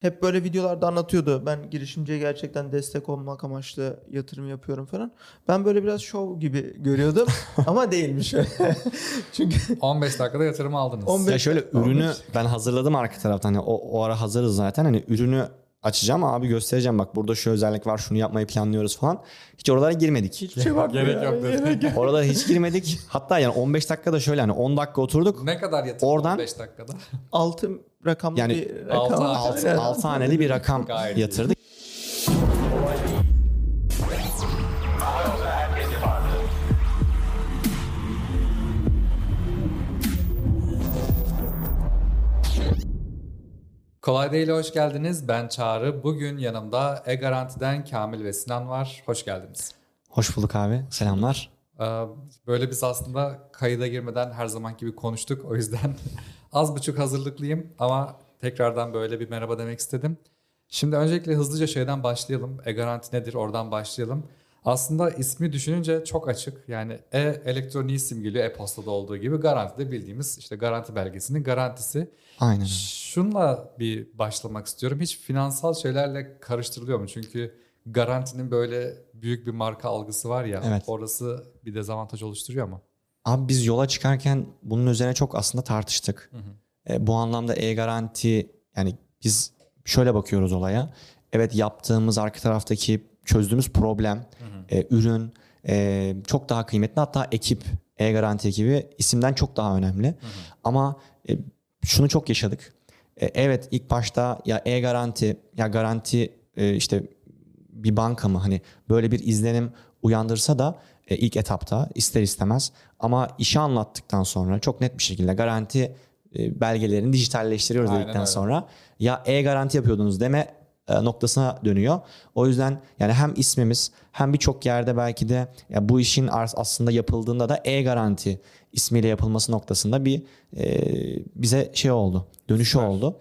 hep böyle videolarda anlatıyordu. Ben girişimciye gerçekten destek olmak amaçlı yatırım yapıyorum falan. Ben böyle biraz şov gibi görüyordum ama değilmiş. Çünkü 15 dakikada yatırımı aldınız. 15 Ya şöyle ürünü ben hazırladım arka taraftan. Hani o, o ara hazırız zaten. Hani ürünü açacağım abi göstereceğim bak burada şu özellik var şunu yapmayı planlıyoruz falan. Hiç oralara girmedik. hiçbir şey bakmıyor. Gerek yok dedi. Oralara hiç girmedik. Hatta yani 15 dakikada şöyle hani 10 dakika oturduk. Ne kadar yatırım Oradan- 15 dakikada? Altı rakamlı Yani bir altı- rakam. altı- Aynen. 6 haneli bir rakam Gayet yatırdık. Kolay değil hoş geldiniz. Ben Çağrı. Bugün yanımda E-Garanti'den Kamil ve Sinan var. Hoş geldiniz. Hoş bulduk abi. Selamlar. Ee, Böyle biz aslında kayıda girmeden her zaman gibi konuştuk. O yüzden az buçuk hazırlıklıyım ama tekrardan böyle bir merhaba demek istedim. Şimdi öncelikle hızlıca şeyden başlayalım. E-Garanti nedir? Oradan başlayalım. Aslında ismi düşününce çok açık. Yani e-elektroniği simgeliyor e-postada olduğu gibi. Garanti de bildiğimiz işte garanti belgesinin garantisi. Aynen. Şunla bir başlamak istiyorum. Hiç finansal şeylerle karıştırılıyor mu? Çünkü garantinin böyle büyük bir marka algısı var ya. Evet. Orası bir dezavantaj oluşturuyor mu? Abi biz yola çıkarken bunun üzerine çok aslında tartıştık. E, bu anlamda e-garanti yani biz şöyle bakıyoruz olaya. Evet yaptığımız arka taraftaki çözdüğümüz problem, e, ürün e, çok daha kıymetli. Hatta ekip, e-garanti ekibi isimden çok daha önemli. Ama e, şunu çok yaşadık. E, evet ilk başta ya e-garanti ya garanti e, işte bir banka mı hani böyle bir izlenim uyandırsa da e, ilk etapta ister istemez ama işi anlattıktan sonra çok net bir şekilde garanti e, belgelerini dijitalleştiriyoruz Aynen dedikten öyle. sonra ya e-garanti yapıyordunuz deme noktasına dönüyor. O yüzden yani hem ismimiz hem birçok yerde belki de ya bu işin as- aslında yapıldığında da e-garanti ismiyle yapılması noktasında bir e, bize şey oldu. Dönüşü Süper. oldu.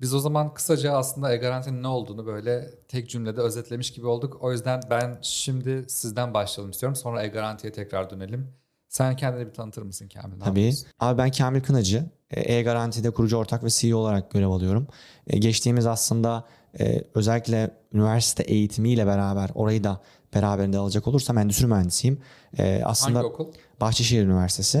Biz o zaman kısaca aslında e-garantinin ne olduğunu böyle tek cümlede özetlemiş gibi olduk. O yüzden ben şimdi sizden başlayalım istiyorum. Sonra e-garantiye tekrar dönelim. Sen kendini bir tanıtır mısın Kamil? Ne Tabii. yapıyorsun? Abi ben Kamil Kınacı. E, E-Garanti'de kurucu ortak ve CEO olarak görev alıyorum. E, Geçtiğimiz aslında e, özellikle üniversite eğitimiyle beraber orayı da beraberinde alacak olursam endüstri mühendisiyim. E, Aslında Hangi okul? Bahçeşehir Üniversitesi.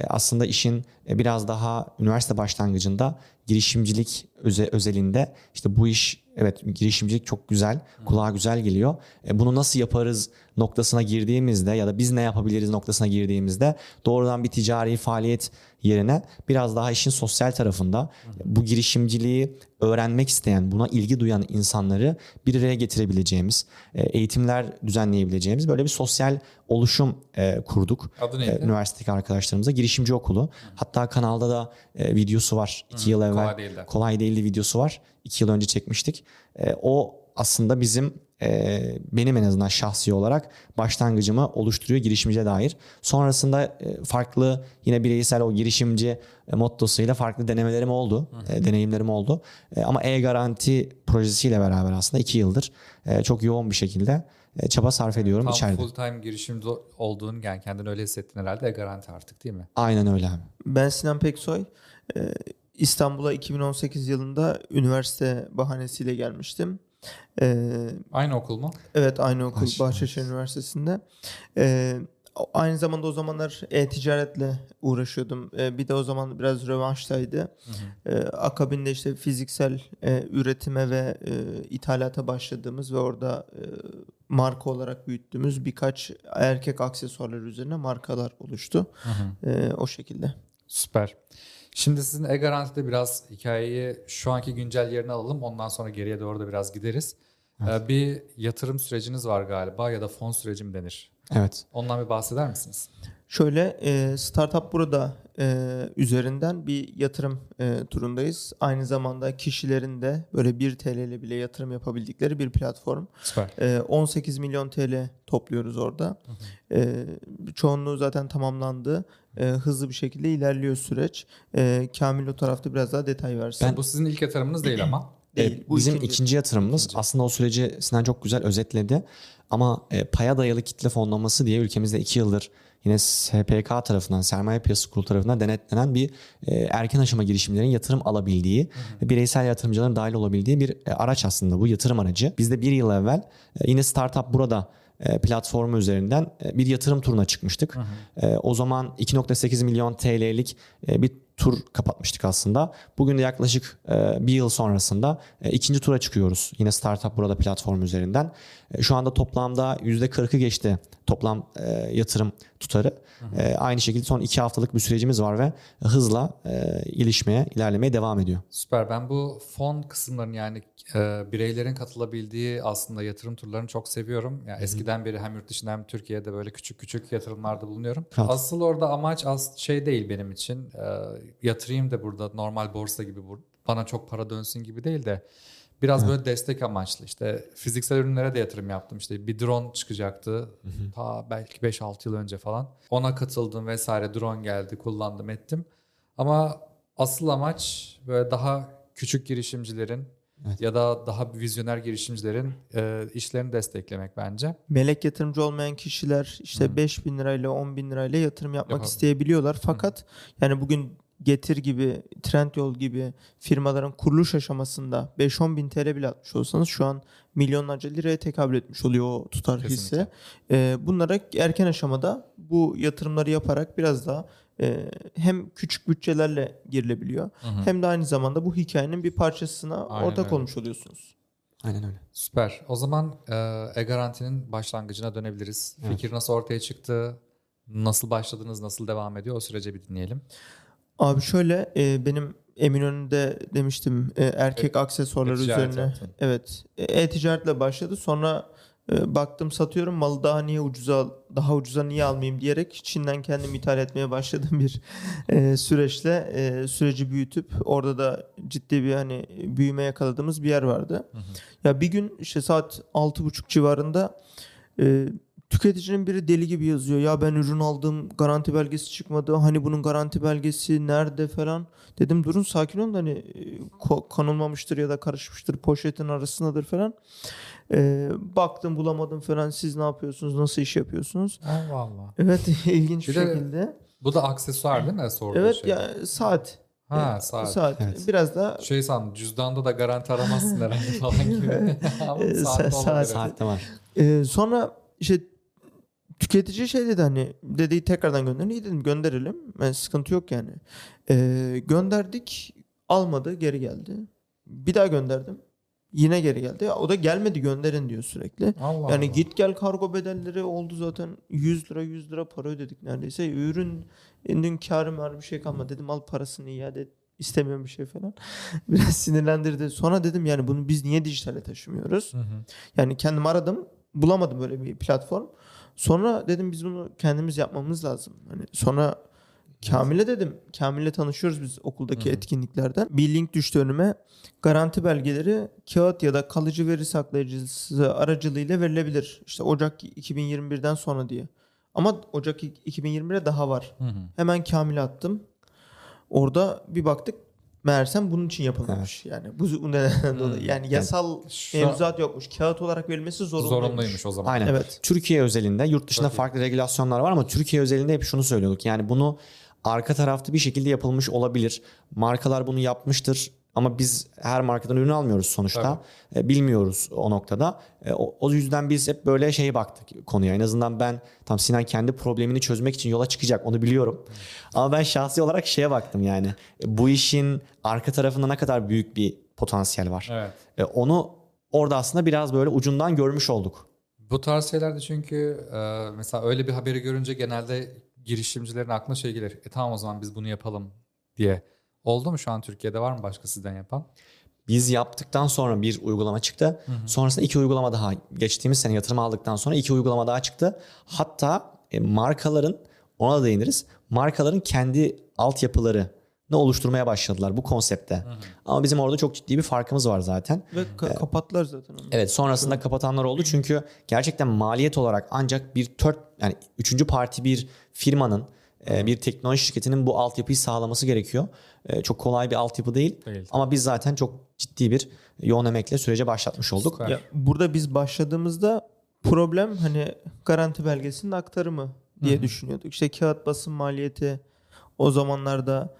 E, Aslında işin e, biraz daha üniversite başlangıcında girişimcilik öze- özelinde işte bu iş evet girişimcilik çok güzel, kulağa güzel geliyor. E, Bunu nasıl yaparız noktasına girdiğimizde ya da biz ne yapabiliriz noktasına girdiğimizde doğrudan bir ticari faaliyet yerine biraz daha işin sosyal tarafında bu girişimciliği öğrenmek isteyen, buna ilgi duyan insanları bir araya getirebileceğimiz, e, eğitimler düzenleyebileceğimiz böyle bir sosyal oluşum e, kurduk. Adı E, neydi? üniversitedeki arkadaşlarımıza girişimci okulu. Hatta kanalda da videosu var. İki yıl evvel. kolay değildi. Kolay değildi videosu var. İki yıl önce çekmiştik. O aslında bizim e, benim en azından şahsi olarak başlangıcımı oluşturuyor girişimciye dair. Sonrasında e, farklı yine bireysel o girişimci e, mottosuyla farklı denemelerim oldu. e, deneyimlerim oldu. E, ama e-garanti projesiyle beraber aslında iki yıldır e, çok yoğun bir şekilde e, çaba sarf ediyorum Tam içeride. full time girişimci olduğun yani kendini öyle hissettin herhalde e-garanti artık değil mi? Aynen öyle abi. Ben Sinan Peksoy. Ee, İstanbul'a 2018 yılında üniversite bahanesiyle gelmiştim. Ee, Aynı okul mu? evet aynı okul Bahçeşehir Bahçeşehir Üniversitesi'nde. Ee, aynı zamanda o zamanlar e-ticaretle uğraşıyordum. Ee, bir de o zaman biraz rövanştaydı. Ee, akabinde işte fiziksel e, üretime ve e, ithalata başladığımız ve orada e, marka olarak büyüttüğümüz birkaç erkek aksesuarlar üzerine markalar oluştu. Ee, o şekilde. Süper. Şimdi sizin e-garantide biraz hikayeyi şu anki güncel yerine alalım. Ondan sonra geriye doğru da biraz gideriz. Ee, Bir yatırım süreciniz var galiba ya da fon süreci mi denir? Evet. Ondan bir bahseder misiniz? Şöyle e, Startup burada e, üzerinden bir yatırım e, turundayız. Aynı zamanda kişilerin de böyle 1 TL ile bile yatırım yapabildikleri bir platform. Süper. E, 18 milyon TL topluyoruz orada. E, çoğunluğu zaten tamamlandı. E, hızlı bir şekilde ilerliyor süreç. E, Kamil o tarafta biraz daha detay versin. Ben- Bu sizin ilk yatırımınız değil ama. değil. Bu bizim ikinci. ikinci, yatırımımız aslında o süreci Sinan çok güzel özetledi. Ama e, paya dayalı kitle fonlaması diye ülkemizde iki yıldır yine SPK tarafından, Sermaye Piyasası Kurulu tarafından denetlenen bir e, erken aşama girişimlerin yatırım alabildiği, ve bireysel yatırımcıların dahil olabildiği bir e, araç aslında bu yatırım aracı. Biz de bir yıl evvel e, yine Startup Burada e, platformu üzerinden e, bir yatırım turuna çıkmıştık. E, O zaman 2.8 milyon TL'lik bir tur kapatmıştık aslında. Bugün de yaklaşık bir yıl sonrasında ikinci tura çıkıyoruz. Yine Startup Burada platformu üzerinden. Şu anda toplamda %40'ı geçti toplam yatırım tutarı. E, Aynı şekilde son iki haftalık bir sürecimiz var ve hızla e, gelişmeye, ilerlemeye devam ediyor. Süper. Ben bu fon kısımlarını yani e, bireylerin katılabildiği aslında yatırım turlarını çok seviyorum. Yani eskiden beri hem yurt dışında hem Türkiye'de böyle küçük küçük yatırımlarda bulunuyorum. Evet. Asıl orada amaç az şey değil benim için. E, yatırayım da burada normal borsa gibi bur- bana çok para dönsün gibi değil de biraz böyle destek amaçlı. İşte fiziksel ürünlere de yatırım yaptım. İşte bir drone çıkacaktı. Ta belki 5-6 yıl önce falan. Ona katıldım vesaire. Drone geldi, kullandım, ettim. Ama asıl amaç böyle daha küçük girişimcilerin ya da daha vizyoner girişimcilerin e, işlerini desteklemek bence. Melek yatırımcı olmayan kişiler işte 5 bin lirayla 10 bin lirayla yatırım yapmak Yapalım. isteyebiliyorlar. Fakat yani bugün Getir gibi, Trendyol gibi firmaların kuruluş aşamasında 5-10 bin TL bile atmış olsanız şu an milyonlarca liraya tekabül etmiş oluyor o tutar hisse. Ee, bunlara erken aşamada bu yatırımları yaparak biraz daha e, hem küçük bütçelerle girilebiliyor hem de aynı zamanda bu hikayenin bir parçasına Aynen ortak öyle. olmuş oluyorsunuz. Aynen öyle. Süper. O zaman e, e-garantinin başlangıcına dönebiliriz. Fikir nasıl ortaya çıktı? Nasıl başladınız? Nasıl devam ediyor? O süreci bir dinleyelim. Abi şöyle e, benim Eminönü'nde demiştim e, erkek aksesuarlar e-ticaret üzerine. yaptın. Evet. e, E-ticaretle başladı. Sonra e, baktım satıyorum malı daha niye ucuza daha ucuza niye almayayım diyerek Çin'den kendim ithal etmeye başladığım bir e, süreçle e, süreci büyütüp orada da ciddi bir hani büyüme yakaladığımız bir yer vardı. Ya bir gün işte saat 6.30 civarında e, tüketicinin biri deli gibi yazıyor. Ya ben ürün aldım garanti belgesi çıkmadı. Hani bunun garanti belgesi nerede falan. Dedim durun sakin olun da hani e, ko- konulmamıştır ya da karışmıştır poşetin arasındadır falan. E, baktım bulamadım falan siz ne yapıyorsunuz nasıl iş yapıyorsunuz? Allah Allah. Evet ilginç bir, Bir de şekilde. Bu da aksesuar değil mi? Sorduğu Evet şey. ya saat. Ha E, saat. Evet. Biraz da Şey san cüzdanda da garanti aramazsın herhalde falan gibi. Ama saat saat- olabilir. Saatte var. Ee, sonra işte tüketici şey dedi hani dedi tekrardan gönderin. İyi dedim gönderelim. Yani sıkıntı yok yani. Ee, gönderdik. Almadı geri geldi. Bir daha gönderdim. Yine geri geldi. O da gelmedi gönderin diyor sürekli. Allah Yani Allah. git gel kargo bedelleri oldu zaten 100 lira 100 lira para ödedik neredeyse. Ürünün karı var bir şey kalmadı. Dedim al parasını iade et. İstemiyorum bir şey falan. Biraz sinirlendirdi. Sonra dedim yani bunu biz niye dijitale taşımıyoruz? Hı hı. Yani kendim aradım. Bulamadım böyle bir platform. Sonra dedim biz bunu kendimiz yapmamız lazım. Hani sonra Kamil'e dedim. Kamil'le tanışıyoruz biz okuldaki etkinliklerden. Bir link düştü önüme. Garanti belgeleri kağıt ya da kalıcı veri saklayıcısı aracılığıyla verilebilir. İşte Ocak 2021'den sonra diye. Ama Ocak 2021'e daha var. Hı hı. Hemen Kamil'e attım. Orada bir baktık meğersem bunun için yapılmış. Yani bu bu nedenden dolayı. Yani yasal Şu- mevzuat yokmuş. Kağıt olarak verilmesi zorunluymuş. Zorunluymuş o zaman. Aynen. Evet. Türkiye özelinde yurt dışında farklı regülasyonlar var ama Türkiye özelinde hep şunu söylüyorduk. Yani bunu arka tarafta bir şekilde yapılmış olabilir. Markalar bunu yapmıştır ama biz her markadan ürün almıyoruz sonuçta. E, bilmiyoruz o noktada. E, o, yüzden biz hep böyle şeye baktık konuya. En azından ben tam Sinan kendi problemini çözmek için yola çıkacak onu biliyorum. Ama ben şahsi olarak şeye baktım yani. E, bu işin arka tarafında ne kadar büyük bir potansiyel var. Evet. Onu orada aslında biraz böyle ucundan görmüş olduk. Bu tarz şeylerde çünkü mesela öyle bir haberi görünce genelde girişimcilerin aklına şey gelir. E tamam o zaman biz bunu yapalım diye. Oldu mu şu an Türkiye'de var mı başka sizden yapan? Biz yaptıktan sonra bir uygulama çıktı. Sonrasında iki uygulama daha geçtiğimiz sene yatırım aldıktan sonra iki uygulama daha çıktı. Hatta e, markaların ona da değiniriz. Markaların kendi altyapıları ne oluşturmaya başladılar bu konsepte. Ama bizim orada çok ciddi bir farkımız var zaten. Ve ka- kapattılar zaten onu. Evet sonrasında kapatanlar oldu çünkü gerçekten maliyet olarak ancak bir tört yani üçüncü parti bir firmanın e, bir teknoloji şirketinin bu altyapıyı sağlaması gerekiyor. E, Çok kolay bir altyapı değil. Değil. Ama biz zaten çok ciddi bir yoğun emekle sürece başlatmış olduk. Süper. Ya burada biz başladığımızda problem hani garanti belgesinin aktarımı diye düşünüyorduk. İşte kağıt basım maliyeti o zamanlarda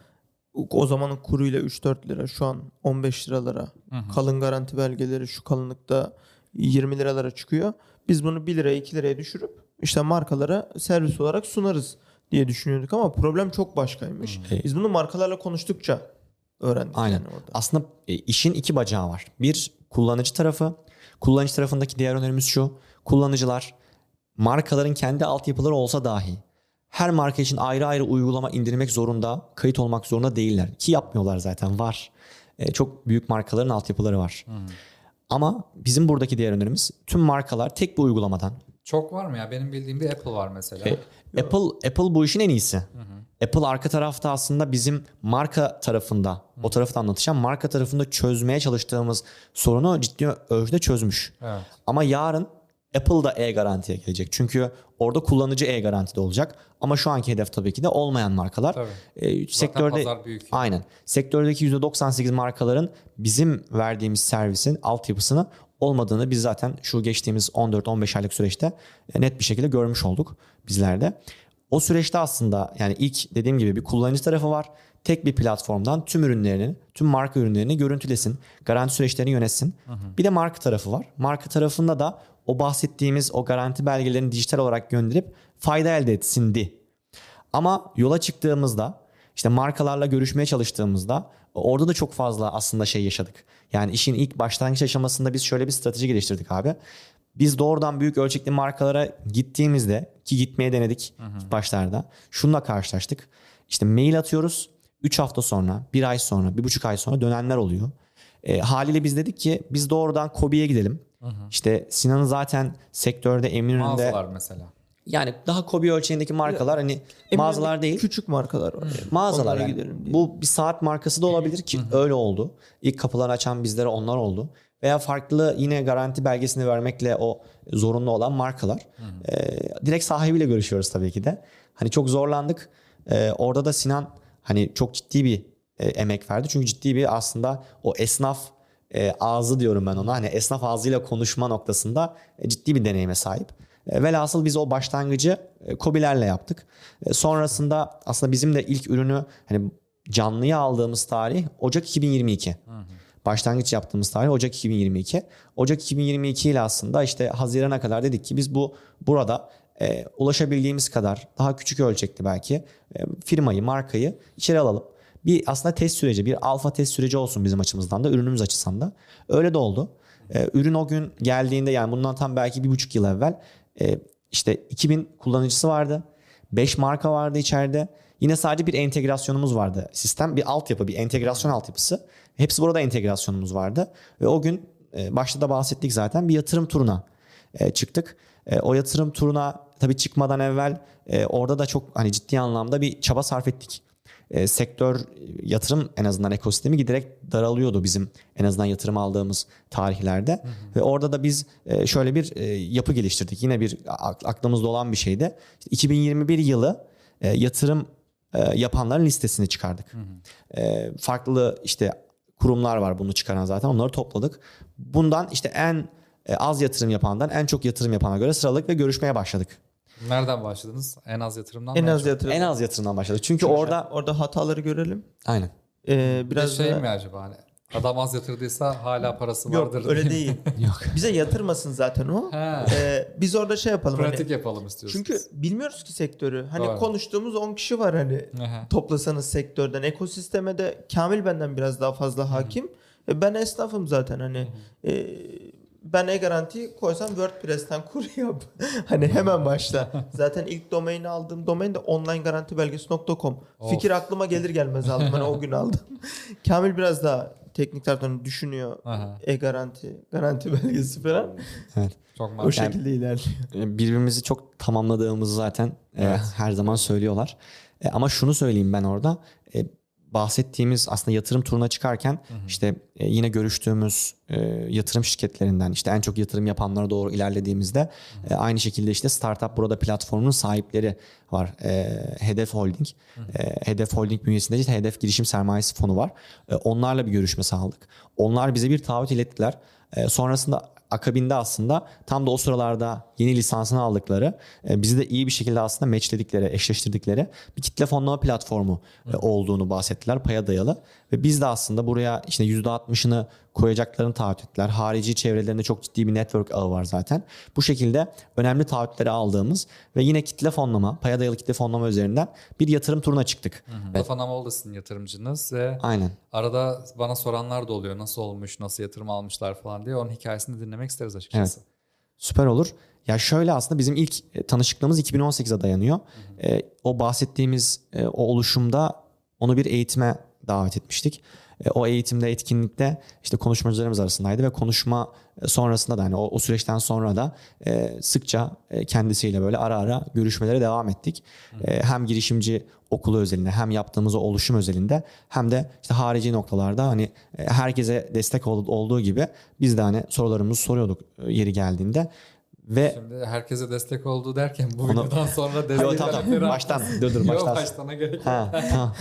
o zamanın kuruyla 3-4 lira şu an 15 liralara kalın garanti belgeleri şu kalınlıkta 20 liralara çıkıyor. Biz bunu 1 liraya 2 liraya düşürüp işte markalara servis olarak sunarız diye düşünüyorduk ama problem çok başkaymış. Biz bunu markalarla konuştukça öğrendik Aynen. yani orada. Aslında e, işin iki bacağı var. Bir kullanıcı tarafı. Kullanıcı tarafındaki diğer önerimiz şu. Kullanıcılar markaların kendi altyapıları olsa dahi her marka için ayrı ayrı uygulama indirmek zorunda, kayıt olmak zorunda değiller. Ki yapmıyorlar zaten var. E, çok büyük markaların altyapıları var. Ama bizim buradaki diğer önerimiz tüm markalar tek bir uygulamadan Çok var mı ya? Benim bildiğim bir Apple var mesela. E, Apple Apple bu işin en iyisi. Apple arka tarafta aslında bizim marka tarafında, o tarafta anlatacağım. Marka tarafında çözmeye çalıştığımız sorunu ciddi ölçüde çözmüş. Evet. Ama yarın Apple da e-garantiye gelecek. Çünkü orada kullanıcı e-garantide olacak. Ama şu anki hedef tabii ki de olmayan markalar. Tabii. E, sektörde pazar büyük. Aynen. Sektördeki %98 markaların bizim verdiğimiz servisin altyapısını olmadığını biz zaten şu geçtiğimiz 14-15 aylık süreçte e, net bir şekilde görmüş olduk bizler de. O süreçte aslında yani ilk dediğim gibi bir kullanıcı tarafı var. Tek bir platformdan tüm ürünlerini, tüm marka ürünlerini görüntülesin, garanti süreçlerini yönetsin. Bir de marka tarafı var. Marka tarafında da o bahsettiğimiz o garanti belgelerini dijital olarak gönderip fayda elde etsindi. Ama yola çıktığımızda işte markalarla görüşmeye çalıştığımızda orada da çok fazla aslında şey yaşadık. Yani işin ilk başlangıç aşamasında biz şöyle bir strateji geliştirdik abi. Biz doğrudan büyük ölçekli markalara gittiğimizde ki gitmeye denedik ilk başlarda. Şununla karşılaştık. İşte mail atıyoruz. 3 hafta sonra, 1 ay sonra, 1,5 ay sonra dönenler oluyor. E, haliyle biz dedik ki biz doğrudan Kobi'ye gidelim. İşte Sinan'ın zaten sektörde Eminönü'nde Mağazalar mesela. Yani daha Kobi ölçeğindeki markalar hani mağazalar değil Küçük markalar var. yani. mağazalar Onlara yani. gidelim diye. Bu bir saat markası da olabilir ki öyle oldu. İlk kapıları açan bizlere onlar oldu. Veya farklı yine garanti belgesini vermekle o zorunlu olan markalar. Ee, direkt sahibiyle görüşüyoruz tabii ki de. Hani çok zorlandık. Ee, orada da Sinan hani çok ciddi bir e, emek verdi. Çünkü ciddi bir aslında o esnaf e, ağzı diyorum ben ona. Hani esnaf ağzıyla konuşma noktasında e, ciddi bir deneyime sahip. E, velhasıl biz o başlangıcı e, Kobilerle yaptık. E, sonrasında aslında bizim de ilk ürünü hani canlıya aldığımız tarih Ocak 2022. Başlangıç yaptığımız tarih Ocak 2022. Ocak 2022 ile aslında işte Haziran'a kadar dedik ki biz bu burada e, ulaşabildiğimiz kadar daha küçük ölçekli belki e, firmayı, markayı içeri alalım. Bir aslında test süreci, bir alfa test süreci olsun bizim açımızdan da, ürünümüz açısından da. Öyle de oldu. E, ürün o gün geldiğinde yani bundan tam belki bir buçuk yıl evvel e, işte 2000 kullanıcısı vardı. 5 marka vardı içeride. Yine sadece bir entegrasyonumuz vardı. Sistem bir altyapı, bir entegrasyon altyapısı. Hepsi burada entegrasyonumuz vardı. Ve o gün e, başta da bahsettik zaten bir yatırım turuna e, çıktık. E, o yatırım turuna tabii çıkmadan evvel orada da çok hani ciddi anlamda bir çaba sarf ettik. E, sektör yatırım en azından ekosistemi giderek daralıyordu bizim en azından yatırım aldığımız tarihlerde. Ve orada da biz e, şöyle bir e, yapı geliştirdik. Yine bir ak- aklımızda olan bir şeydi. İşte 2021 yılı e, yatırım e, yapanların listesini çıkardık. E, farklı işte kurumlar var bunu çıkaran zaten onları topladık. Bundan işte en e, az yatırım yapandan en çok yatırım yapana göre sıraladık ve görüşmeye başladık. Nereden başladınız? En az yatırımdan En mı az yatırım. En az yatırımdan başladık. Çünkü orada orada hataları görelim. aynen. Ee, Bir biraz şey da- mi acaba hani adam az yatırdıysa hala parası Yok vardır. öyle değil. Yok. Bize yatırmasın zaten o. Ee, biz orada şey yapalım. hani- Pratik yapalım istiyorsunuz. çünkü bilmiyoruz ki sektörü. Hani Doğru. konuştuğumuz 10 kişi var hani Aha. toplasanız sektörden. Ekosisteme de Kamil benden biraz daha fazla hakim. E, Ben esnafım zaten hani. E, ben e-garantiyi koysam WordPress'ten kur yap. hani hemen başla. Zaten ilk domaini aldığım domain de onlinegarantibelgesi.com. Fikir aklıma gelir gelmez aldım. Ben o gün aldım. Kamil biraz daha teknik taraftan düşünüyor. Aha. E-garanti, garanti belgesi falan. Çok O mantıklı. şekilde ilerliyor. E, birbirimizi çok tamamladığımızı zaten e, her zaman söylüyorlar. E, ama şunu söyleyeyim ben orada. E, bahsettiğimiz aslında yatırım turuna çıkarken işte e, yine görüştüğümüz e, yatırım şirketlerinden işte en çok yatırım yapanlara doğru ilerlediğimizde e, aynı şekilde işte Startup Burada platformunun sahipleri var. E, Hedef Holding. E, Hedef Holding bünyesinde işte Hedef Girişim Sermayesi Fonu var. E, onlarla bir görüşme sağladık. Onlar bize bir taahhüt ilettiler. E, sonrasında akabinde aslında tam da o sıralarda yeni lisansını aldıkları e, bizi de iyi bir şekilde aslında matchledikleri, eşleştirdikleri bir kitle fonlama platformu e, olduğunu bahsettiler paya dayalı. Ve biz de aslında buraya işte %60'ını koyacaklarını taahhüt ettiler. Harici çevrelerinde çok ciddi bir network ağı var zaten. Bu şekilde önemli taahhütleri aldığımız ve yine kitle fonlama, paya dayalı kitle fonlama üzerinden bir yatırım turuna çıktık. Mustafa Namoğlu sizin yatırımcınız ve Aynen. arada bana soranlar da oluyor. Nasıl olmuş, nasıl yatırım almışlar falan diye. Onun hikayesini dinlemek isteriz açıkçası. Süper olur. Ya şöyle aslında bizim ilk e, tanışıklığımız 2018'e dayanıyor. E, o bahsettiğimiz e, o oluşumda onu bir eğitime davet etmiştik. E, o eğitimde, etkinlikte işte konuşmacılarımız arasındaydı ve konuşma e, sonrasında da hani o, o süreçten sonra da e, sıkça kendisiyle böyle ara ara görüşmelere devam ettik. E, hem girişimci okulu özelinde hem yaptığımız o oluşum özelinde hem de işte harici noktalarda hani herkese destek ol- olduğu gibi biz de hani sorularımızı soruyorduk yeri geldiğinde ve Şimdi herkese destek olduğu derken bu Onu- videodan sonra destek Yo, tamam, tamam. Baştan, dur, dur, baştan. baştana gerek yok. Ha, tamam.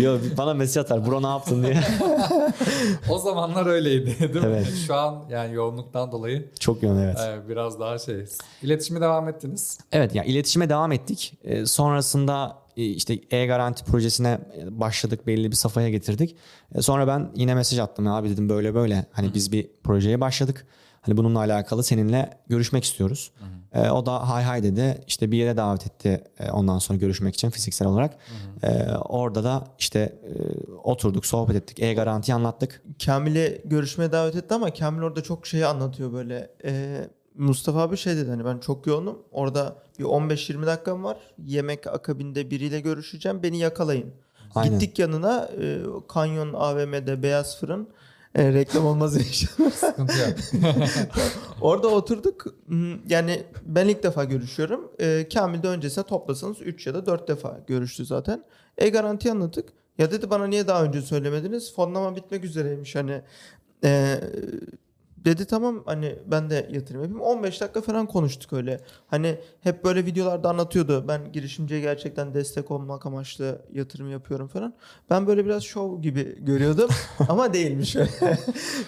Yo, bana mesaj atar. Bro ne yaptın diye. O zamanlar öyleydi değil mi? Evet. Şu an yani yoğunluktan dolayı Çok yoğun evet. e, biraz daha şey. İletişime devam ettiniz. Evet yani iletişime devam ettik. Ee, sonrasında e, işte e-garanti projesine e, başladık belli bir safhaya getirdik. E, sonra ben yine mesaj attım abi dedim böyle böyle hani biz bir projeye başladık. Hani bununla alakalı seninle görüşmek istiyoruz. E, o da hay hay dedi. İşte bir yere davet etti e, ondan sonra görüşmek için fiziksel olarak. E, orada da işte e, oturduk, sohbet ettik. E-garantiyi anlattık. Kamil'e görüşmeye davet etti ama Kamil orada çok şey anlatıyor böyle. Ee, Mustafa abi şey dedi hani ben çok yoğunum. Orada bir 15-20 dakikam var. Yemek akabinde biriyle görüşeceğim. Beni yakalayın. Aynen. Gittik yanına e, Kanyon AVM'de Beyaz Fırın. E, reklam olmaz inşallah. Sıkıntı yok. Orada oturduk. Hmm, Yani ben ilk defa görüşüyorum. E, Kamil de öncesine toplasanız 3 ya da 4 defa görüştü zaten. E garanti anladık. Ya dedi bana niye daha önce söylemediniz? Fonlama bitmek üzereymiş hani. E, dedi tamam hani ben de yatırım yapayım. 15 dakika falan konuştuk öyle. Hani hep böyle videolarda anlatıyordu. Ben girişimciye gerçekten destek olmak amaçlı yatırım yapıyorum falan. Ben böyle biraz şov gibi görüyordum ama değilmiş öyle.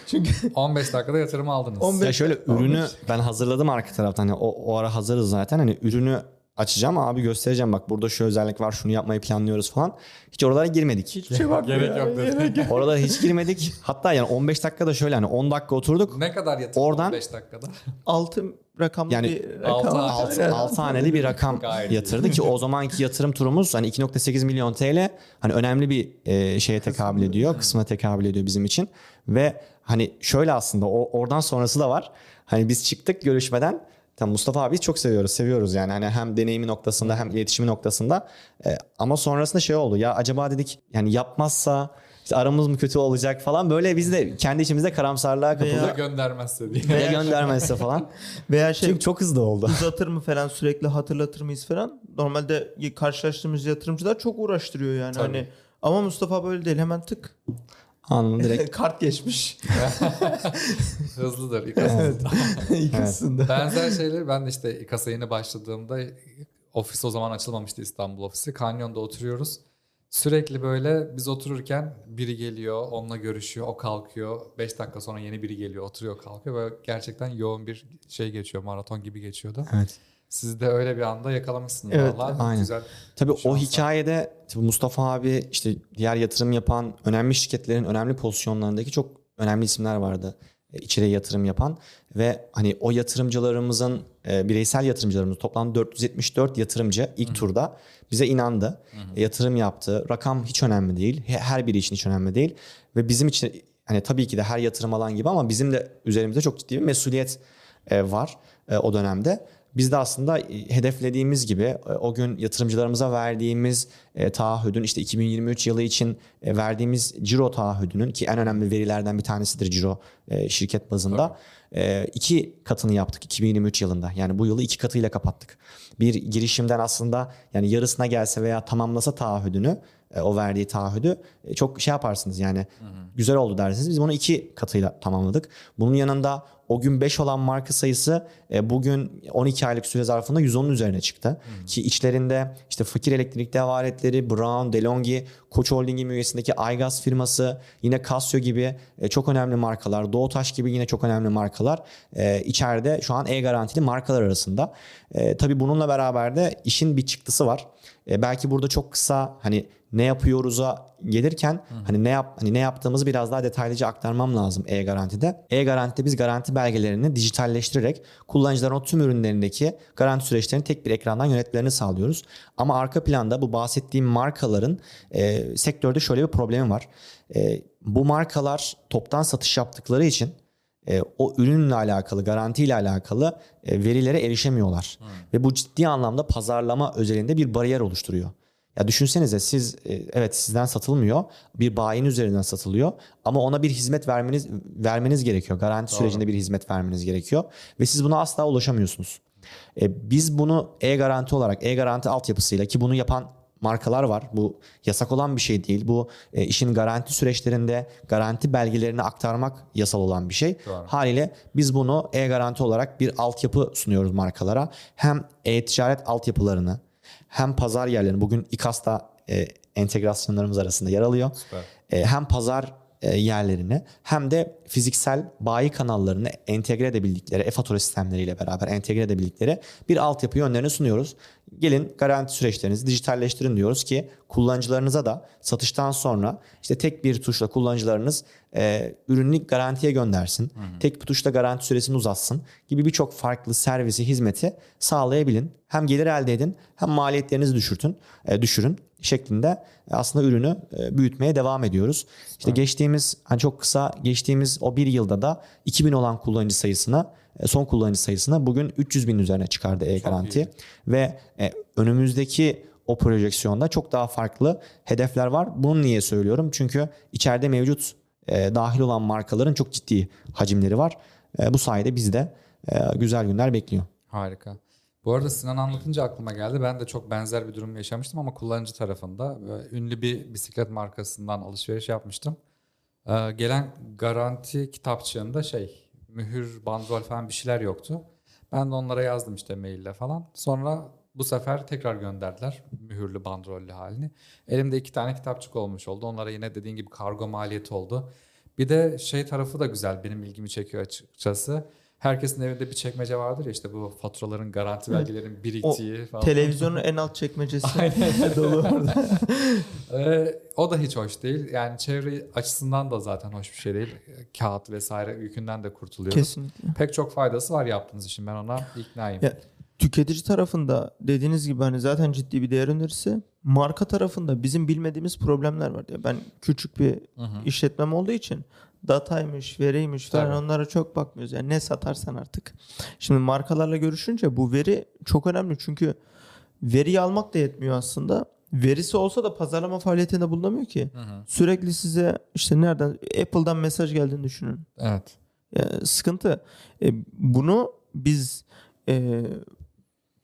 Çünkü 15 dakikada yatırımı aldınız. 15 Ya şöyle ürünü ben hazırladım arka taraftan. Hani o, o ara hazırız zaten. Hani ürünü açacağım abi göstereceğim bak burada şu özellik var şunu yapmayı planlıyoruz falan. Hiç oralara girmedik. hiçbir şey var Gerek yok dedi. Oralara hiç girmedik. Hatta yani 15 dakikada şöyle hani 10 dakika oturduk. Ne kadar yatırım Oradan- 15 dakikada? altı rakamlı Yani bir rakam. altı- var. altı- Aynen. 6 haneli bir rakam Gayet yatırdı ki o zamanki yatırım turumuz hani 2.8 milyon TL hani önemli bir e, şeye tekabül ediyor. Kısma tekabül ediyor bizim için. Ve hani şöyle aslında o oradan sonrası da var. Hani biz çıktık görüşmeden Tamam Mustafa abi çok seviyoruz. Seviyoruz yani hani hem deneyimi noktasında hem iletişimi noktasında. E, ama sonrasında şey oldu. Ya acaba dedik yani yapmazsa işte aramız mı kötü olacak falan böyle biz de kendi içimizde karamsarlığa kapıldık. göndermezse diye. Ya göndermezse falan. Veya şey Çünkü çok hızlı oldu. uzatır mı falan sürekli hatırlatır mıyız falan. Normalde karşılaştığımız yatırımcılar çok uğraştırıyor yani Tabii. hani. Ama Mustafa böyle değil hemen tık Anladım direkt. kart geçmiş Hızlıdır. ikazsız. ikisinde. Benzer şeyleri ben de işte İKAS'a yeni başladığımda ofis o zaman açılmamıştı İstanbul ofisi. Kanyon'da oturuyoruz. Sürekli böyle biz otururken biri geliyor, onunla görüşüyor, o kalkıyor. 5 dakika sonra yeni biri geliyor, oturuyor, kalkıyor. Böyle gerçekten yoğun bir şey geçiyor, maraton gibi geçiyordu. Evet. Siz de öyle bir anda yakalamışsınız Evet, vallahi. aynen. Güzel. Tabii o Şanslar. hikayede tabii Mustafa abi işte diğer yatırım yapan önemli şirketlerin önemli pozisyonlarındaki çok önemli isimler vardı. E, içeriye yatırım yapan ve hani o yatırımcılarımızın e, bireysel yatırımcılarımız toplam 474 yatırımcı ilk turda bize inandı. E, yatırım yaptı. Rakam hiç önemli değil. He- Her biri için hiç önemli değil. Ve bizim için hani tabii ki de her yatırım alan gibi ama bizim de üzerimizde çok ciddi bir mesuliyet e, var e, o dönemde. Biz de aslında e, hedeflediğimiz gibi e, o gün yatırımcılarımıza verdiğimiz e, taahhüdün işte 2023 yılı için verdiğimiz ciro taahhüdünün ki en önemli verilerden bir tanesidir ciro şirket bazında e, iki katını yaptık 2023 yılında. Yani bu yılı iki katıyla kapattık. Bir girişimden aslında yani yarısına gelse veya tamamlasa taahhüdünü o verdiği taahhüdü çok şey yaparsınız yani güzel oldu dersiniz. Biz bunu iki katıyla tamamladık. Bunun yanında o gün 5 olan marka sayısı e, bugün 12 aylık süre zarfında 110'un üzerine çıktı. Ki içlerinde işte Fakir Elektrik Devaletleri, Brown, DeLonghi, Koç Holding'in üyesindeki Aygaz firması, yine Casio gibi e, çok önemli markalar, Doğutaş gibi yine çok önemli markalar e, içeride şu an e-garantili markalar arasında. Tabii bununla beraber de işin bir çıktısı var. Belki burada çok kısa hani ne yapıyoruz'a gelirken hani ne yap hani ne yaptığımızı biraz daha detaylıca aktarmam lazım e-garantide. E-garantide biz garanti belgelerini dijitalleştirerek kullanıcıların o tüm ürünlerindeki garanti süreçlerini tek bir ekrandan yönetmelerini sağlıyoruz. Ama arka planda bu bahsettiğim markaların e, sektörde şöyle bir problemi var. E, bu markalar toptan satış yaptıkları için e, o ürünle alakalı, garantiyle alakalı e, verilere erişemiyorlar. Ve bu ciddi anlamda pazarlama özelinde bir bariyer oluşturuyor. Ya düşünsenize siz e, evet sizden satılmıyor. Bir bayinin üzerinden satılıyor ama ona bir hizmet vermeniz vermeniz gerekiyor. Garanti sürecinde bir hizmet vermeniz gerekiyor ve siz buna asla ulaşamıyorsunuz. E, biz bunu e-garanti olarak e-garanti altyapısıyla ki bunu yapan markalar var. Bu yasak olan bir şey değil. Bu e, işin garanti süreçlerinde garanti belgelerini aktarmak yasal olan bir şey. Doğru. Haliyle biz bunu e-garanti olarak bir altyapı sunuyoruz markalara. Hem e-ticaret altyapılarını hem pazar yerlerini bugün İKAS'ta e, entegrasyonlarımız arasında yer alıyor. E, hem pazar e, yerlerini hem de fiziksel bayi kanallarını entegre edebildikleri e-fatura sistemleriyle beraber entegre edebildikleri bir altyapı yönlerini sunuyoruz. Gelin garanti süreçlerinizi dijitalleştirin diyoruz ki kullanıcılarınıza da satıştan sonra işte tek bir tuşla kullanıcılarınız e, ürünü garantiye göndersin. Tek bir tuşla garanti süresini uzatsın gibi birçok farklı servisi, hizmeti sağlayabilin. Hem gelir elde edin hem maliyetlerinizi düşürtün, e, düşürün şeklinde aslında ürünü e, büyütmeye devam ediyoruz. İşte geçtiğimiz hani çok kısa geçtiğimiz o bir yılda da 2000 olan kullanıcı sayısına e, son kullanıcı sayısına bugün 300 bin üzerine çıkardı e-garanti ve e, önümüzdeki o projeksiyonda çok daha farklı hedefler var. Bunu niye söylüyorum? Çünkü içeride mevcut e, dahil olan markaların çok ciddi hacimleri var. E, bu sayede bizde e, güzel günler bekliyor. Harika. Bu arada Sinan anlatınca aklıma geldi. Ben de çok benzer bir durum yaşamıştım ama kullanıcı tarafında. Ünlü bir bisiklet markasından alışveriş yapmıştım. Gelen garanti kitapçığında şey mühür, bandrol falan bir şeyler yoktu. Ben de onlara yazdım işte maille falan. Sonra bu sefer tekrar gönderdiler mühürlü bandrollü halini. Elimde iki tane kitapçık olmuş oldu. Onlara yine dediğin gibi kargo maliyeti oldu. Bir de şey tarafı da güzel benim ilgimi çekiyor açıkçası. Herkesin evinde bir çekmece vardır ya işte bu faturaların garanti belgelerin biriktiği falan. Televizyonun en alt çekmecesi Aynen. dolu orada. Ee, o da hiç hoş değil. Yani çevre açısından da zaten hoş bir şey değil. Kağıt vesaire yükünden de kurtuluyoruz. Kesinlikle. Pek çok faydası var yaptığınız için. Ben ona iknayım. Ya, tüketici tarafında dediğiniz gibi hani zaten ciddi bir değer önerisi. Marka tarafında bizim bilmediğimiz problemler var. Ya ben küçük bir Hı hı. işletmem olduğu için dataymış, veriymiş falan Tabii. onlara çok bakmıyoruz. Yani ne satarsan artık. Şimdi markalarla görüşünce bu veri çok önemli çünkü veriyi almak da yetmiyor aslında. Verisi olsa da pazarlama faaliyetinde bulunamıyor ki. Hı hı. Sürekli size işte nereden Apple'dan mesaj geldiğini düşünün. Evet. Ya, sıkıntı. E, bunu biz e,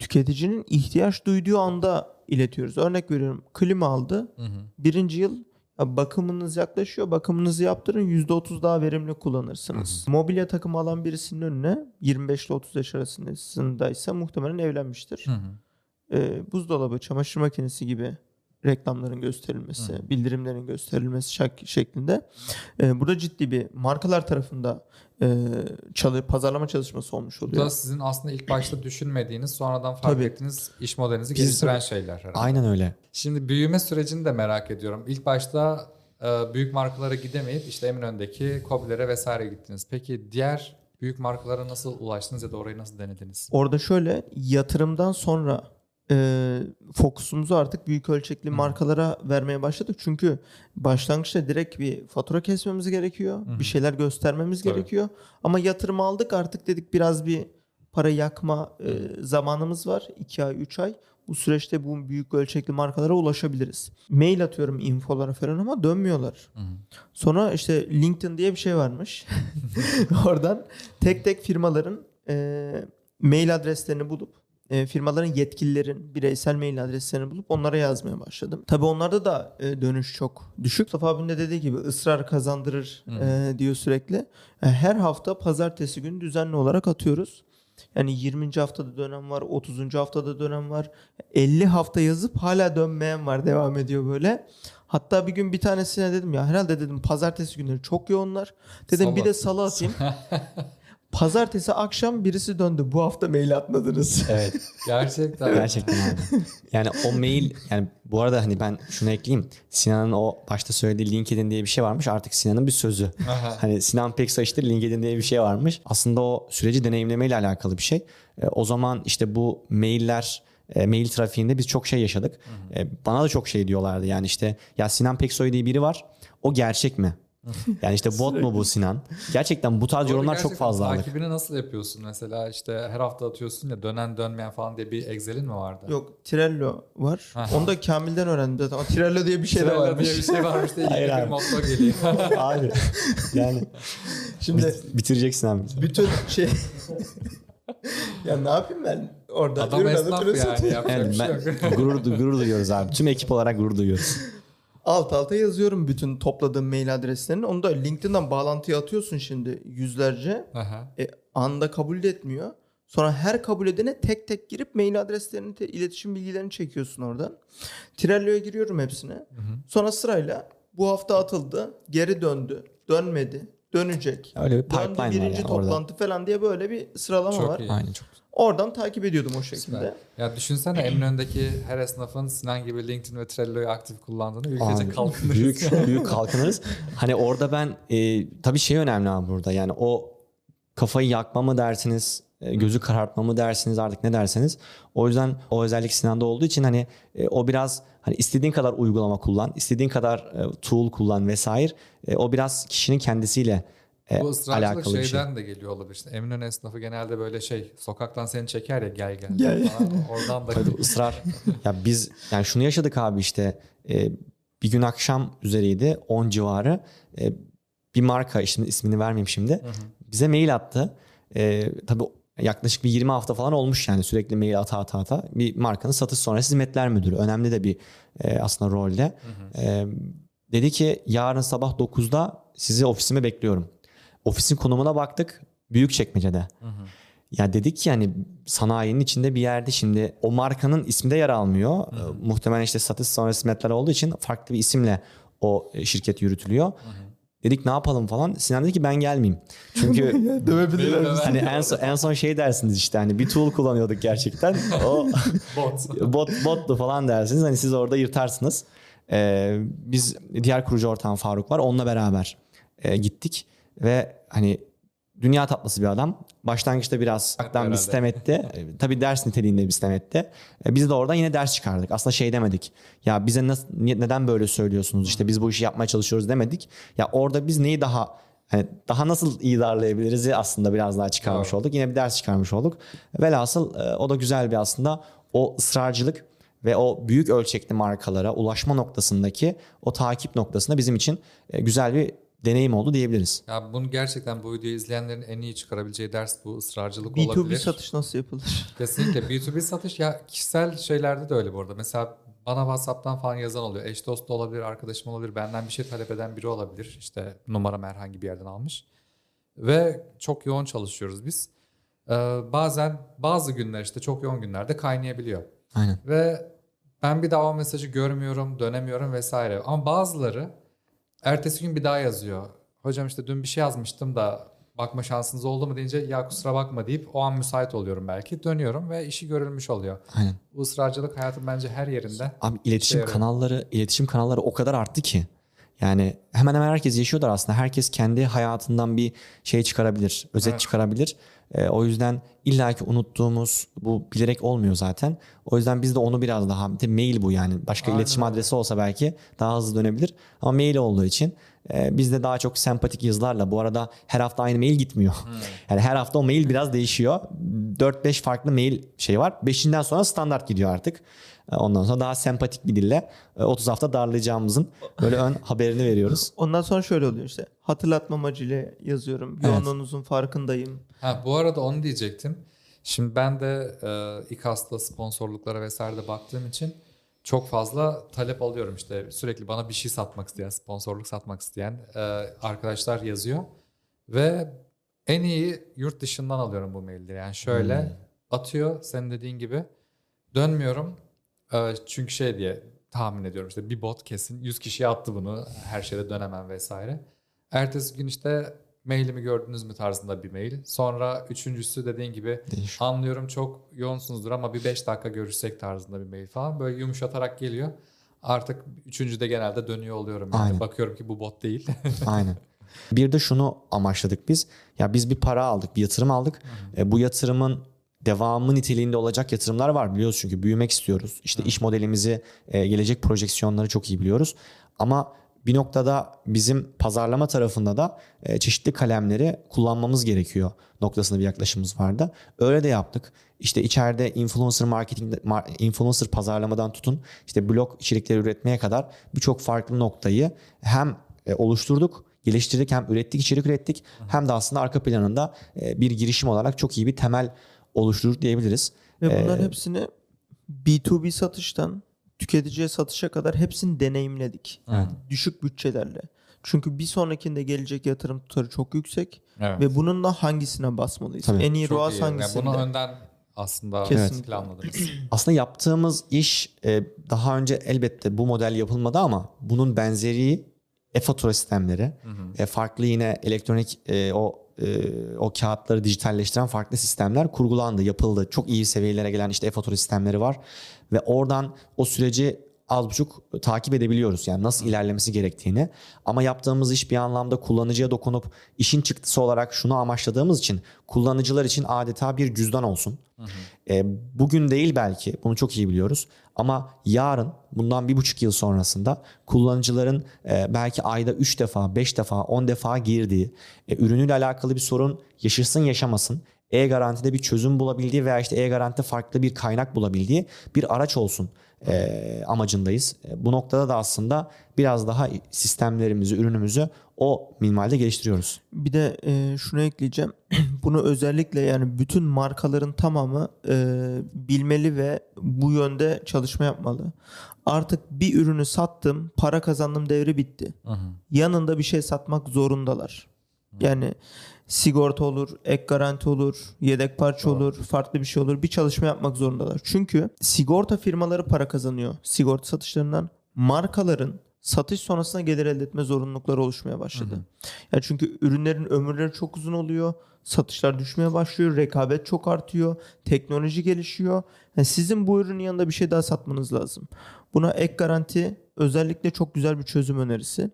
tüketicinin ihtiyaç duyduğu anda iletiyoruz. Örnek veriyorum klima aldı. Hı hı. Birinci yıl bakımınız yaklaşıyor. Bakımınızı yaptırın. %30 daha verimli kullanırsınız. Mobilya takımı alan birisinin önüne 25 ile 30 yaş arasındaysa muhtemelen evlenmiştir. Hı hı. E, buzdolabı, çamaşır makinesi gibi reklamların gösterilmesi, Hı. bildirimlerin gösterilmesi şak- şeklinde. E, burada ciddi bir markalar tarafında e, çalı, pazarlama çalışması olmuş Bu oluyor. da sizin aslında ilk başta düşünmediğiniz, sonradan fark Tabii. ettiğiniz iş modelinizi Biz- geliştiren şeyler herhalde. Aynen öyle. Şimdi büyüme sürecini de merak ediyorum. İlk başta e, büyük markalara gidemeyip işte Eminönü'ndeki Kobiler'e vesaire gittiniz. Peki diğer büyük markalara nasıl ulaştınız ya da orayı nasıl denediniz? Orada şöyle yatırımdan sonra e, fokusumuzu artık büyük ölçekli markalara vermeye başladık. Çünkü başlangıçta direkt bir fatura kesmemiz gerekiyor. Hı hı. Bir şeyler göstermemiz Tabii. gerekiyor. Ama yatırım aldık artık dedik biraz bir para yakma e, zamanımız var. 2 ay 3 ay. Bu süreçte bu büyük ölçekli markalara ulaşabiliriz. Mail atıyorum infolara falan ama dönmüyorlar. Hı hı. Sonra işte LinkedIn diye bir şey varmış. Oradan tek tek firmaların e, mail adreslerini bulup e, firmaların yetkililerin bireysel mail adreslerini bulup onlara yazmaya başladım. Tabii onlarda da e, dönüş çok düşük. Mustafa abinin de dediği gibi ısrar kazandırır e, diyor sürekli. E, her hafta pazartesi günü düzenli olarak atıyoruz. Yani 20. haftada dönem var, 30. haftada dönem var. 50 hafta yazıp hala dönmeyen var, devam ediyor böyle. Hatta bir gün bir tanesine dedim ya herhalde dedim pazartesi günleri çok yoğunlar. Dedim Salı bir de salı atayım. Pazartesi akşam birisi döndü. Bu hafta mail atmadınız. Evet. Gerçekten. Gerçekten abi. Yani o mail yani bu arada hani ben şunu ekleyeyim. Sinan'ın o başta söylediği LinkedIn diye bir şey varmış. Artık Sinan'ın bir sözü. Aha. Hani Sinan Peksaç'ta LinkedIn diye bir şey varmış. Aslında o süreci deneyimlemeyle alakalı bir şey. E, o zaman işte bu mailler e, mail trafiğinde biz çok şey yaşadık. E, bana da çok şey diyorlardı. Yani işte ya Sinan Peksoy diye biri var. O gerçek mi? Yani işte bot mu bu Sinan? Gerçekten bu tarz yorumlar çok fazla aldık. Takibini nasıl yapıyorsun mesela işte her hafta atıyorsun ya dönen dönmeyen falan diye bir Excel'in mi vardı? Yok Trello var. Onu da Kamil'den öğrendim zaten. Ama Trello diye bir şey de Trello varmış. diye bir şey varmış diye Hayır ilk bir abi. motto geliyor. Abi yani Şimdi bitireceksin abi. bütün şey... ya ne yapayım ben orada? Adam Ürün alıp esnaf yani satıyorum. yapacak bir şey ben, yok. gurur, gurur duyuyoruz abi. Tüm ekip olarak gurur duyuyoruz. Alt alta yazıyorum bütün topladığım mail adreslerini. Onu da LinkedIn'den bağlantıya atıyorsun şimdi yüzlerce. Aha. E, anda kabul etmiyor. Sonra her kabul edene tek tek girip mail adreslerini, te- iletişim bilgilerini çekiyorsun oradan. Trello'ya giriyorum hepsine. Sonra sırayla bu hafta atıldı, geri döndü, dönmedi, dönecek. Öyle bir Döndü pipeline var birinci yani orada. toplantı falan diye böyle bir sıralama Çok var. iyi. Aynen çok. Oradan takip ediyordum o şekilde. Süper. Ya düşünsene Eminönü'ndeki her esnafın Sinan gibi LinkedIn ve Trello'yu aktif kullandığını ülkece kalkınırız. Büyük, büyük kalkınırız. Hani orada ben e, tabii şey önemli abi burada yani o kafayı yakma mı dersiniz, e, gözü karartma mı dersiniz artık ne derseniz. O yüzden o özellik Sinan'da olduğu için hani e, o biraz hani istediğin kadar uygulama kullan, istediğin kadar e, tool kullan vesaire. E, o biraz kişinin kendisiyle e, Bu ısrarcılık şey. şeyden de geliyor olabilir. İşte Eminönü esnafı genelde böyle şey sokaktan seni çeker ya gel gel. Gel. falan. Oradan da Tabii ısrar. ya biz yani şunu yaşadık abi işte e, bir gün akşam üzeriydi 10 civarı e, bir marka işte ismini vermeyeyim şimdi bize mail attı. E, tabii yaklaşık bir 20 hafta falan olmuş yani sürekli mail ata ata ata bir markanın satış sonrası hizmetler müdürü önemli de bir e, aslında rolde. E, dedi ki yarın sabah 9'da sizi ofisime bekliyorum. Ofisin konumuna baktık büyük çekmecede. Ya dedik ki yani sanayinin içinde bir yerde şimdi o markanın ismi de yer almıyor. Ee, muhtemelen işte satış sonrası hizmetler olduğu için farklı bir isimle o e, şirket yürütülüyor. Dedik ne yapalım falan. Sinan dedi ki ben gelmeyeyim. Çünkü Dövebilirler hani en son, en son şey dersiniz işte hani bir tool kullanıyorduk gerçekten. O bot. bot bottu falan dersiniz. Hani siz orada yırtarsınız. Ee, biz diğer kurucu ortağım Faruk var. Onunla beraber e, gittik ve hani dünya tatlısı bir adam. Başlangıçta biraz aktan bir sistem etti. E, Tabii ders niteliğinde bir sistem etti. E, biz de oradan yine ders çıkardık. Aslında şey demedik. Ya bize nasıl, neden böyle söylüyorsunuz? İşte biz bu işi yapmaya çalışıyoruz demedik. Ya orada biz neyi daha hani daha nasıl iyi darlayabiliriz aslında biraz daha çıkarmış Doğru. olduk. Yine bir ders çıkarmış olduk. Velhasıl e, o da güzel bir aslında o ısrarcılık ve o büyük ölçekli markalara ulaşma noktasındaki o takip noktasında bizim için e, güzel bir deneyim oldu diyebiliriz. Ya bunu gerçekten bu videoyu izleyenlerin en iyi çıkarabileceği ders bu ısrarcılık B2B olabilir. satış nasıl yapılır? Kesinlikle B2B satış ya kişisel şeylerde de öyle bu arada. Mesela bana WhatsApp'tan falan yazan oluyor. Eş dost da olabilir, arkadaşım olabilir. Benden bir şey talep eden biri olabilir. İşte numaram herhangi bir yerden almış. Ve çok yoğun çalışıyoruz biz. Ee, bazen bazı günler işte çok yoğun günlerde kaynayabiliyor. Aynen. Ve ben bir daha o mesajı görmüyorum, dönemiyorum vesaire. Ama bazıları ertesi gün bir daha yazıyor. Hocam işte dün bir şey yazmıştım da bakma şansınız oldu mu deyince ya kusura bakma deyip o an müsait oluyorum belki. Dönüyorum ve işi görülmüş oluyor. Aynen. Bu ısrarcılık hayatın bence her yerinde. Abi iletişim yarıyor. kanalları, iletişim kanalları o kadar arttı ki. Yani hemen hemen herkes yaşıyorlar aslında. Herkes kendi hayatından bir şey çıkarabilir, özet Evet. çıkarabilir. Ee, o yüzden illaki unuttuğumuz bu bilerek olmuyor zaten. O yüzden biz de onu biraz daha mail bu yani. Başka Aynen iletişim adresi olsa belki daha hızlı dönebilir. Ama mail olduğu için e, biz de daha çok sempatik yazılarla. Bu arada her hafta aynı mail gitmiyor. Hmm. Yani her hafta o mail biraz değişiyor. 4-5 farklı mail şey var. 5'inden sonra standart gidiyor artık. E, Ondan sonra daha sempatik bir dille e, 30 hafta darlayacağımızın böyle ön haberini veriyoruz. Ondan sonra şöyle oluyor işte. Hatırlatma amacıyla yazıyorum. Evet. Yoğunluğunuzun farkındayım. Ha, bu arada onu diyecektim. Şimdi ben de e, İKAS'ta sponsorluklara vesaire de baktığım için çok fazla talep alıyorum işte. Sürekli bana bir şey satmak isteyen, sponsorluk satmak isteyen e, arkadaşlar yazıyor. Ve en iyi yurt dışından alıyorum bu mailleri. Yani şöyle atıyor senin dediğin gibi. Dönmüyorum E, çünkü şey diye tahmin ediyorum işte bir bot kesin. 100 kişiye attı bunu her şeyde dönemem vesaire. Ertesi gün işte mailimi gördünüz mü tarzında bir mail. Sonra üçüncüsü dediğin gibi Değişik. anlıyorum çok yoğunsunuzdur ama bir 5 dakika görüşsek tarzında bir mail falan. Böyle yumuşatarak geliyor. Artık üçüncüde genelde dönüyor oluyorum. Yani. Aynen. Bakıyorum ki bu bot değil. Aynen. Bir de şunu amaçladık biz. Ya biz bir para aldık, bir yatırım aldık. E, bu yatırımın devamı niteliğinde olacak yatırımlar var biliyoruz çünkü büyümek istiyoruz. İşte iş modelimizi, e, gelecek projeksiyonları çok iyi biliyoruz. Ama bir noktada bizim pazarlama tarafında da e, çeşitli kalemleri kullanmamız gerekiyor noktasında bir yaklaşımımız vardı. Öyle de yaptık. İşte içeride influencer marketing, mar- influencer pazarlamadan tutun işte blog içerikleri üretmeye kadar birçok farklı noktayı hem e, oluşturduk, geliştirdik hem ürettik, içerik ürettik hem de aslında arka planında e, bir girişim olarak çok iyi bir temel oluşturduk diyebiliriz. Ve bunların Ee, hepsini B2B satıştan tüketiciye satışa kadar hepsini deneyimledik. Evet. Düşük bütçelerle. Çünkü bir sonrakinde gelecek yatırım tutarı çok yüksek evet. ve bununla hangisine basmalıyız? Tabii. En iyi Çok ROAS iyi. Yani hangisinde? bunu önden aslında Kesinlikle. planladınız. Aslında yaptığımız iş e, daha önce elbette bu model yapılmadı ama bunun benzeri e-fatura sistemleri, e, farklı yine elektronik e, o e, o kağıtları dijitalleştiren farklı sistemler kurgulandı, yapıldı. Çok iyi seviyelere gelen işte e-fatura sistemleri var ve oradan o süreci az buçuk takip edebiliyoruz. Yani nasıl ilerlemesi gerektiğini. Ama yaptığımız iş bir anlamda kullanıcıya dokunup işin çıktısı olarak şunu amaçladığımız için kullanıcılar için adeta bir cüzdan olsun. E, bugün değil belki bunu çok iyi biliyoruz ama yarın bundan bir buçuk yıl sonrasında kullanıcıların e, belki ayda 3 defa 5 defa 10 defa girdiği e, ürünüyle alakalı bir sorun yaşasın yaşamasın e-garantide bir çözüm bulabildiği veya işte e-garantide farklı bir kaynak bulabildiği bir araç olsun e, amacındayız. E, bu noktada da aslında biraz daha sistemlerimizi, ürünümüzü o minvalde geliştiriyoruz. Bir de e, şunu ekleyeceğim. Bunu özellikle yani bütün markaların tamamı e, bilmeli ve bu yönde çalışma yapmalı. Artık bir ürünü sattım, para kazandım devri bitti. Yanında bir şey satmak zorundalar. Yani sigorta olur, ek garanti olur, yedek parça olur, farklı bir şey olur. Bir çalışma yapmak zorundalar. Çünkü sigorta firmaları para kazanıyor sigorta satışlarından. Markaların satış sonrasında gelir elde etme zorunlulukları oluşmaya başladı. Ya çünkü ürünlerin ömürleri çok uzun oluyor. Satışlar düşmeye başlıyor. Rekabet çok artıyor. Teknoloji gelişiyor. Yani sizin bu ürünün yanında bir şey daha satmanız lazım. Buna ek garanti özellikle çok güzel bir çözüm önerisi.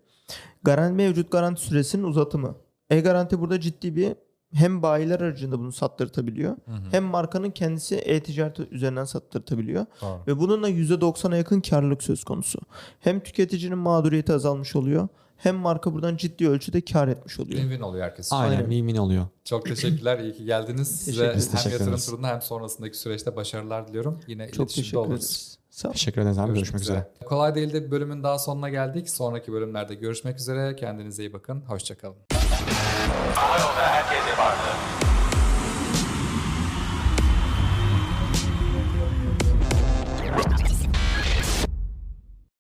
Garanti mevcut garanti süresinin uzatımı. E-garanti burada ciddi bir hem bayiler aracında bunu sattırtabiliyor hem markanın kendisi e-ticaret üzerinden sattırtabiliyor. Doğru. Ve bununla %90'a yakın karlılık söz konusu. Hem tüketicinin mağduriyeti azalmış oluyor hem marka buradan ciddi ölçüde kar etmiş oluyor. Win-win oluyor herkes. Aynen, Aynen. win-win oluyor. Çok teşekkürler. İyi ki geldiniz. Size hem yatırım turunda hem sonrasındaki süreçte başarılar diliyorum. Yine Çok iletişimde teşekkür oluruz. ederiz. Sağ olun. Teşekkür ederiz abi. Görüşmek, üzere. Kolay değil de bir bölümün daha sonuna geldik. Sonraki bölümlerde görüşmek üzere. Kendinize iyi bakın. Hoşçakalın. Ağır oldu herkese vardı.